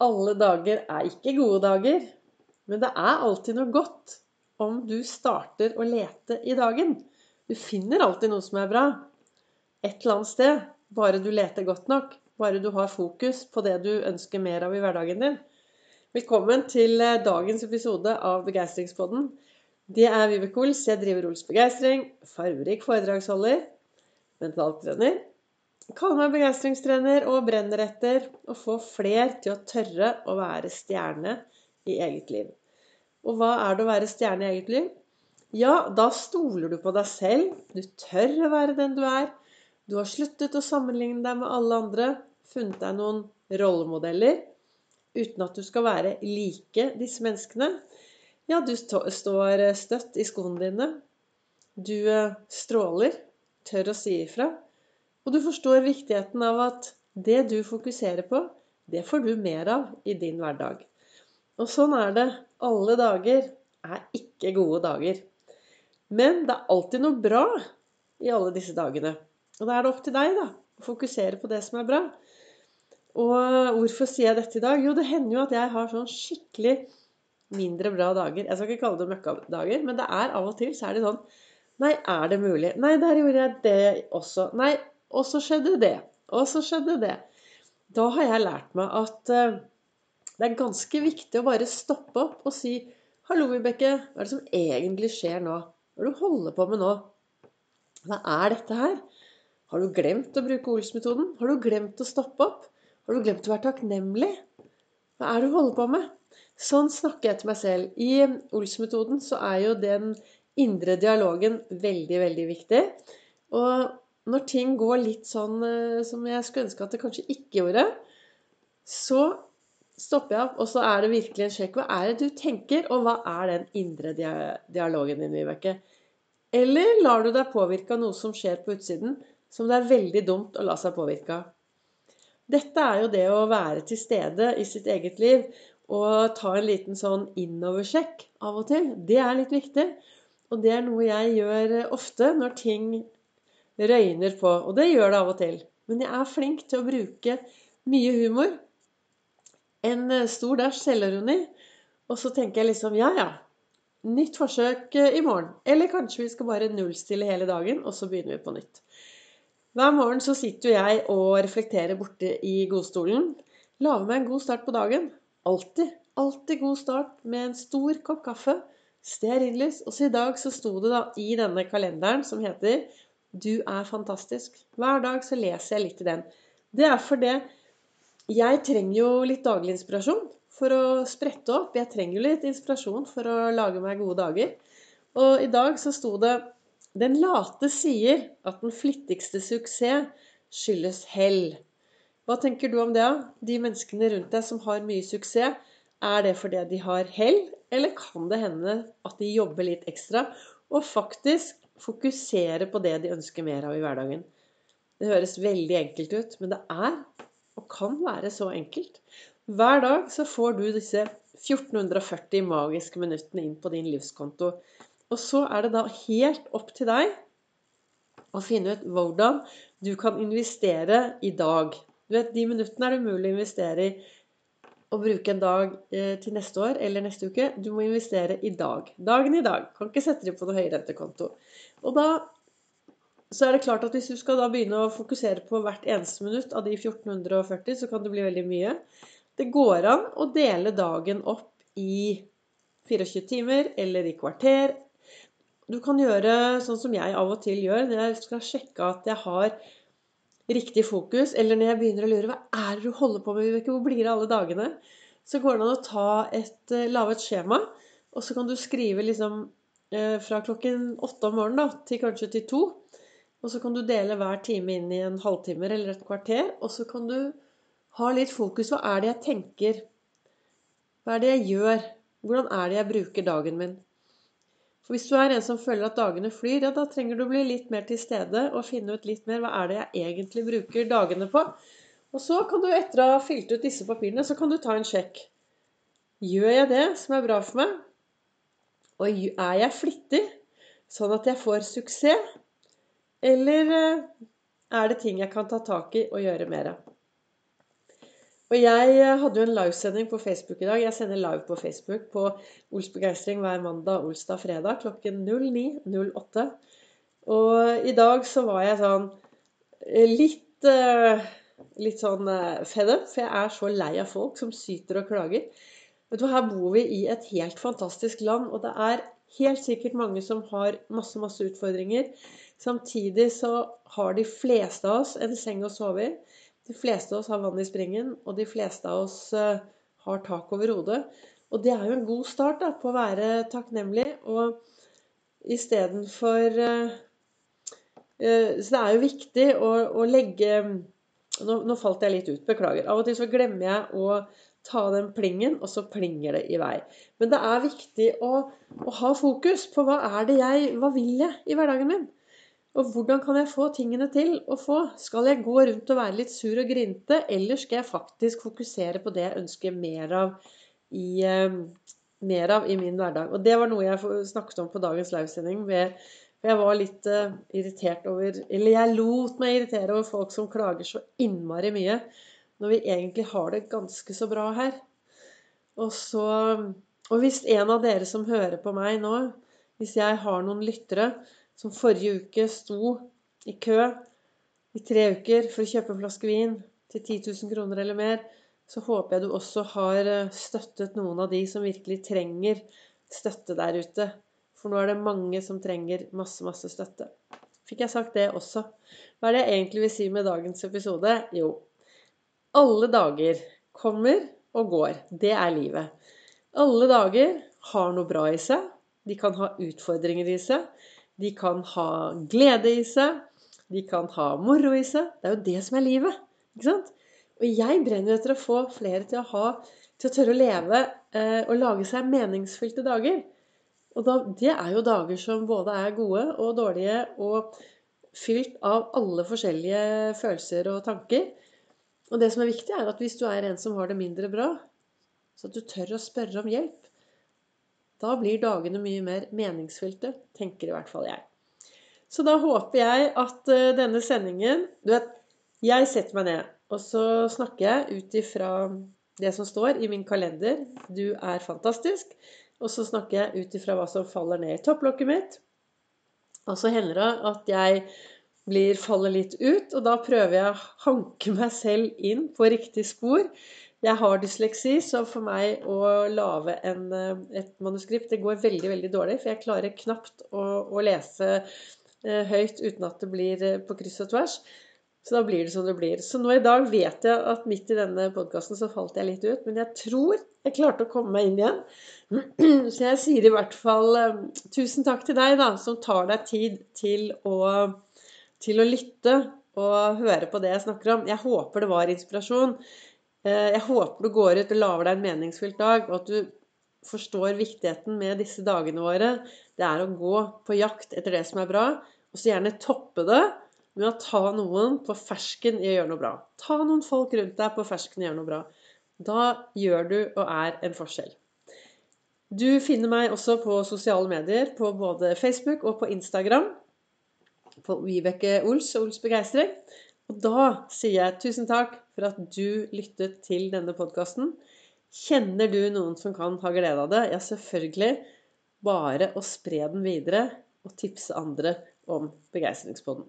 Alle dager er ikke gode dager, men det er alltid noe godt om du starter å lete i dagen. Du finner alltid noe som er bra. Et eller annet sted. Bare du leter godt nok. Bare du har fokus på det du ønsker mer av i hverdagen din. Velkommen til eh, dagens episode av Begeistringspodden. Det er Vibeke Ols. Jeg driver Ols Begeistring. Farverik foredragsholder. Mentaltrener kaller meg begeistringstrener og brenner etter å få fler til å tørre å være stjerne i eget liv. Og hva er det å være stjerne i eget liv? Ja, da stoler du på deg selv. Du tør å være den du er. Du har sluttet å sammenligne deg med alle andre. Funnet deg noen rollemodeller uten at du skal være like disse menneskene. Ja, du står støtt i skoene dine. Du eh, stråler. Tør å si ifra. Og du forstår viktigheten av at det du fokuserer på, det får du mer av i din hverdag. Og sånn er det. Alle dager er ikke gode dager. Men det er alltid noe bra i alle disse dagene. Og da er det opp til deg da, å fokusere på det som er bra. Og hvorfor sier jeg dette i dag? Jo, det hender jo at jeg har sånn skikkelig mindre bra dager. Jeg skal ikke kalle det møkkadager, men det er av og til så er det sånn Nei, er det mulig? Nei, der gjorde jeg det også. Nei, og så skjedde det. Og så skjedde det. Da har jeg lært meg at uh, det er ganske viktig å bare stoppe opp og si Hallo, Vibeke. Hva er det som egentlig skjer nå? Hva er det du holder på med nå? Hva er dette her? Har du glemt å bruke Ols-metoden? Har du glemt å stoppe opp? Har du glemt å være takknemlig? Hva er det du holder på med? Sånn snakker jeg til meg selv. I Ols-metoden så er jo den indre dialogen veldig, veldig viktig. Og når ting går litt sånn eh, som jeg skulle ønske at det kanskje ikke gjorde, så stopper jeg opp, og så er det virkelig en sjekk. Hva er det du tenker, og hva er den indre dialogen din, Vibeke? Eller lar du deg påvirke av noe som skjer på utsiden, som det er veldig dumt å la seg påvirke av? Dette er jo det å være til stede i sitt eget liv og ta en liten sånn innoversjekk av og til. Det er litt viktig. Og det er noe jeg gjør ofte når ting røyner på. Og det gjør det av og til. Men jeg er flink til å bruke mye humor. En eh, stor dæsj selvironi. Og så tenker jeg liksom ja, ja. Nytt forsøk eh, i morgen. Eller kanskje vi skal bare nullstille hele dagen, og så begynner vi på nytt. Hver morgen så sitter jo jeg og reflekterer borte i godstolen. Lager meg en god start på dagen. Alltid. Alltid god start med en stor kopp kaffe. Stearinlys. Og så i dag så sto det da i denne kalenderen som heter du er fantastisk. Hver dag så leser jeg litt i den. Det er fordi jeg trenger jo litt daglig inspirasjon for å sprette opp. Jeg trenger jo litt inspirasjon for å lage meg gode dager. Og i dag så sto det Den late sier at den flittigste suksess skyldes hell. Hva tenker du om det? De menneskene rundt deg som har mye suksess, er det fordi de har hell, eller kan det hende at de jobber litt ekstra og faktisk fokusere på det de ønsker mer av i hverdagen. Det høres veldig enkelt ut, men det er og kan være så enkelt. Hver dag så får du disse 1440 magiske minuttene inn på din livskonto. Og så er det da helt opp til deg å finne ut hvordan du kan investere i dag. Du vet, De minuttene er det umulig å investere i å bruke en dag eh, til neste år eller neste uke. Du må investere i dag. Dagen i dag. Kan ikke sette det på noe høyrentekonto. Og da så er det klart at hvis du skal da begynne å fokusere på hvert eneste minutt av de 1440, så kan det bli veldig mye. Det går an å dele dagen opp i 24 timer eller i kvarter. Du kan gjøre sånn som jeg av og til gjør når jeg skal sjekke at jeg har riktig fokus, eller når jeg begynner å lure hva er det du holder på med, Vibeke, hvor blir det alle dagene? Så går det an å ta et, eh, lage et skjema, og så kan du skrive liksom eh, fra klokken åtte om morgenen da, til kanskje til to. Og så kan du dele hver time inn i en halvtime eller et kvarter. Og så kan du ha litt fokus. Hva er det jeg tenker? Hva er det jeg gjør? Hvordan er det jeg bruker dagen min? For hvis du er en som føler at dagene flyr, ja, da trenger du å bli litt mer til stede og finne ut litt mer hva er det jeg egentlig bruker dagene på. Og så kan du, etter å ha fylt ut disse papirene, så kan du ta en sjekk. Gjør jeg det som er bra for meg? Og er jeg flittig, sånn at jeg får suksess? Eller eh, er det ting jeg kan ta tak i og gjøre mer av? Og jeg eh, hadde jo en livesending på Facebook i dag. Jeg sender live på Facebook på Ols begeistring hver mandag, olsdag, fredag klokken 09.08. Og i dag så var jeg sånn eh, litt eh, litt sånn fed up, for jeg er så lei av folk som syter og klager. Vet du, Her bor vi i et helt fantastisk land, og det er helt sikkert mange som har masse, masse utfordringer. Samtidig så har de fleste av oss en seng å sove i. De fleste av oss har vann i springen, og de fleste av oss eh, har tak over hodet. Og det er jo en god start da, på å være takknemlig. Og istedenfor uh, uh, Så det er jo viktig å, å legge nå, nå, falt jeg litt ut. Beklager. Av og til så glemmer jeg å ta den plingen, og så plinger det i vei. Men det er viktig å, å ha fokus på hva er det jeg Hva vil jeg i hverdagen min? Og hvordan kan jeg få tingene til å få? Skal jeg gå rundt og være litt sur og grinte, eller skal jeg faktisk fokusere på det jeg ønsker mer av i, uh, mer av i min hverdag? Og det var noe jeg snakket om på dagens livesending. For jeg var litt uh, irritert over Eller jeg lot meg irritere over folk som klager så innmari mye, når vi egentlig har det ganske så bra her. Og så Og hvis en av dere som hører på meg nå, hvis jeg har noen lyttere som forrige uke sto i kø i tre uker for å kjøpe en flaske vin til 10 000 kroner eller mer, så håper jeg du også har eh, støttet noen av de som virkelig trenger støtte der ute. For nå er det mange som trenger masse, masse støtte. Fikk jeg sagt det også? Hva er det jeg egentlig vil si med dagens episode? Jo, alle dager kommer og går. Det er livet. Alle dager har noe bra i seg. De kan ha utfordringer i seg. De kan ha glede i seg. De kan ha moro i seg. Det er jo det som er livet. ikke sant? Og jeg brenner etter å få flere til å, ha, til å tørre å leve eh, og lage seg meningsfylte dager. Og da, det er jo dager som både er gode og dårlige og fylt av alle forskjellige følelser og tanker. Og det som er viktig, er at hvis du er en som har det mindre bra, så at du tør å spørre om hjelp. Da blir dagene mye mer meningsfylte, tenker i hvert fall jeg. Så da håper jeg at uh, denne sendingen Du vet, jeg setter meg ned, og så snakker jeg ut ifra det som står i min kalender. Du er fantastisk. Og så snakker jeg ut ifra hva som faller ned i topplokket mitt. Og så hender det at jeg blir, faller litt ut, og da prøver jeg å hanke meg selv inn på riktig spor. Jeg har dysleksi, så for meg å lage eh, et manuskript det går veldig, veldig dårlig. For jeg klarer knapt å, å lese eh, høyt uten at det blir eh, på kryss og tvers. Så da blir det som det blir. Så nå i dag vet jeg at midt i denne podkasten så falt jeg litt ut. Men jeg tror jeg klarte å komme meg inn igjen. Så jeg sier i hvert fall tusen takk til deg, da, som tar deg tid til å, til å lytte og høre på det jeg snakker om. Jeg håper det var inspirasjon. Eh, jeg håper du går ut og lager deg en meningsfylt dag, og at du forstår viktigheten med disse dagene våre. Det er å gå på jakt etter det som er bra, og så gjerne toppe det med å ta noen på fersken i å gjøre noe bra. Ta noen folk rundt deg på fersken i å gjøre noe bra. Da gjør du og er en forskjell. Du finner meg også på sosiale medier, på både Facebook og på Instagram. På Vibeke Ols, Ols Begeistring. Og da sier jeg tusen takk for at du lyttet til denne podkasten. Kjenner du noen som kan ha glede av det? Ja, selvfølgelig. Bare å spre den videre og tipse andre om Begeistringspodden.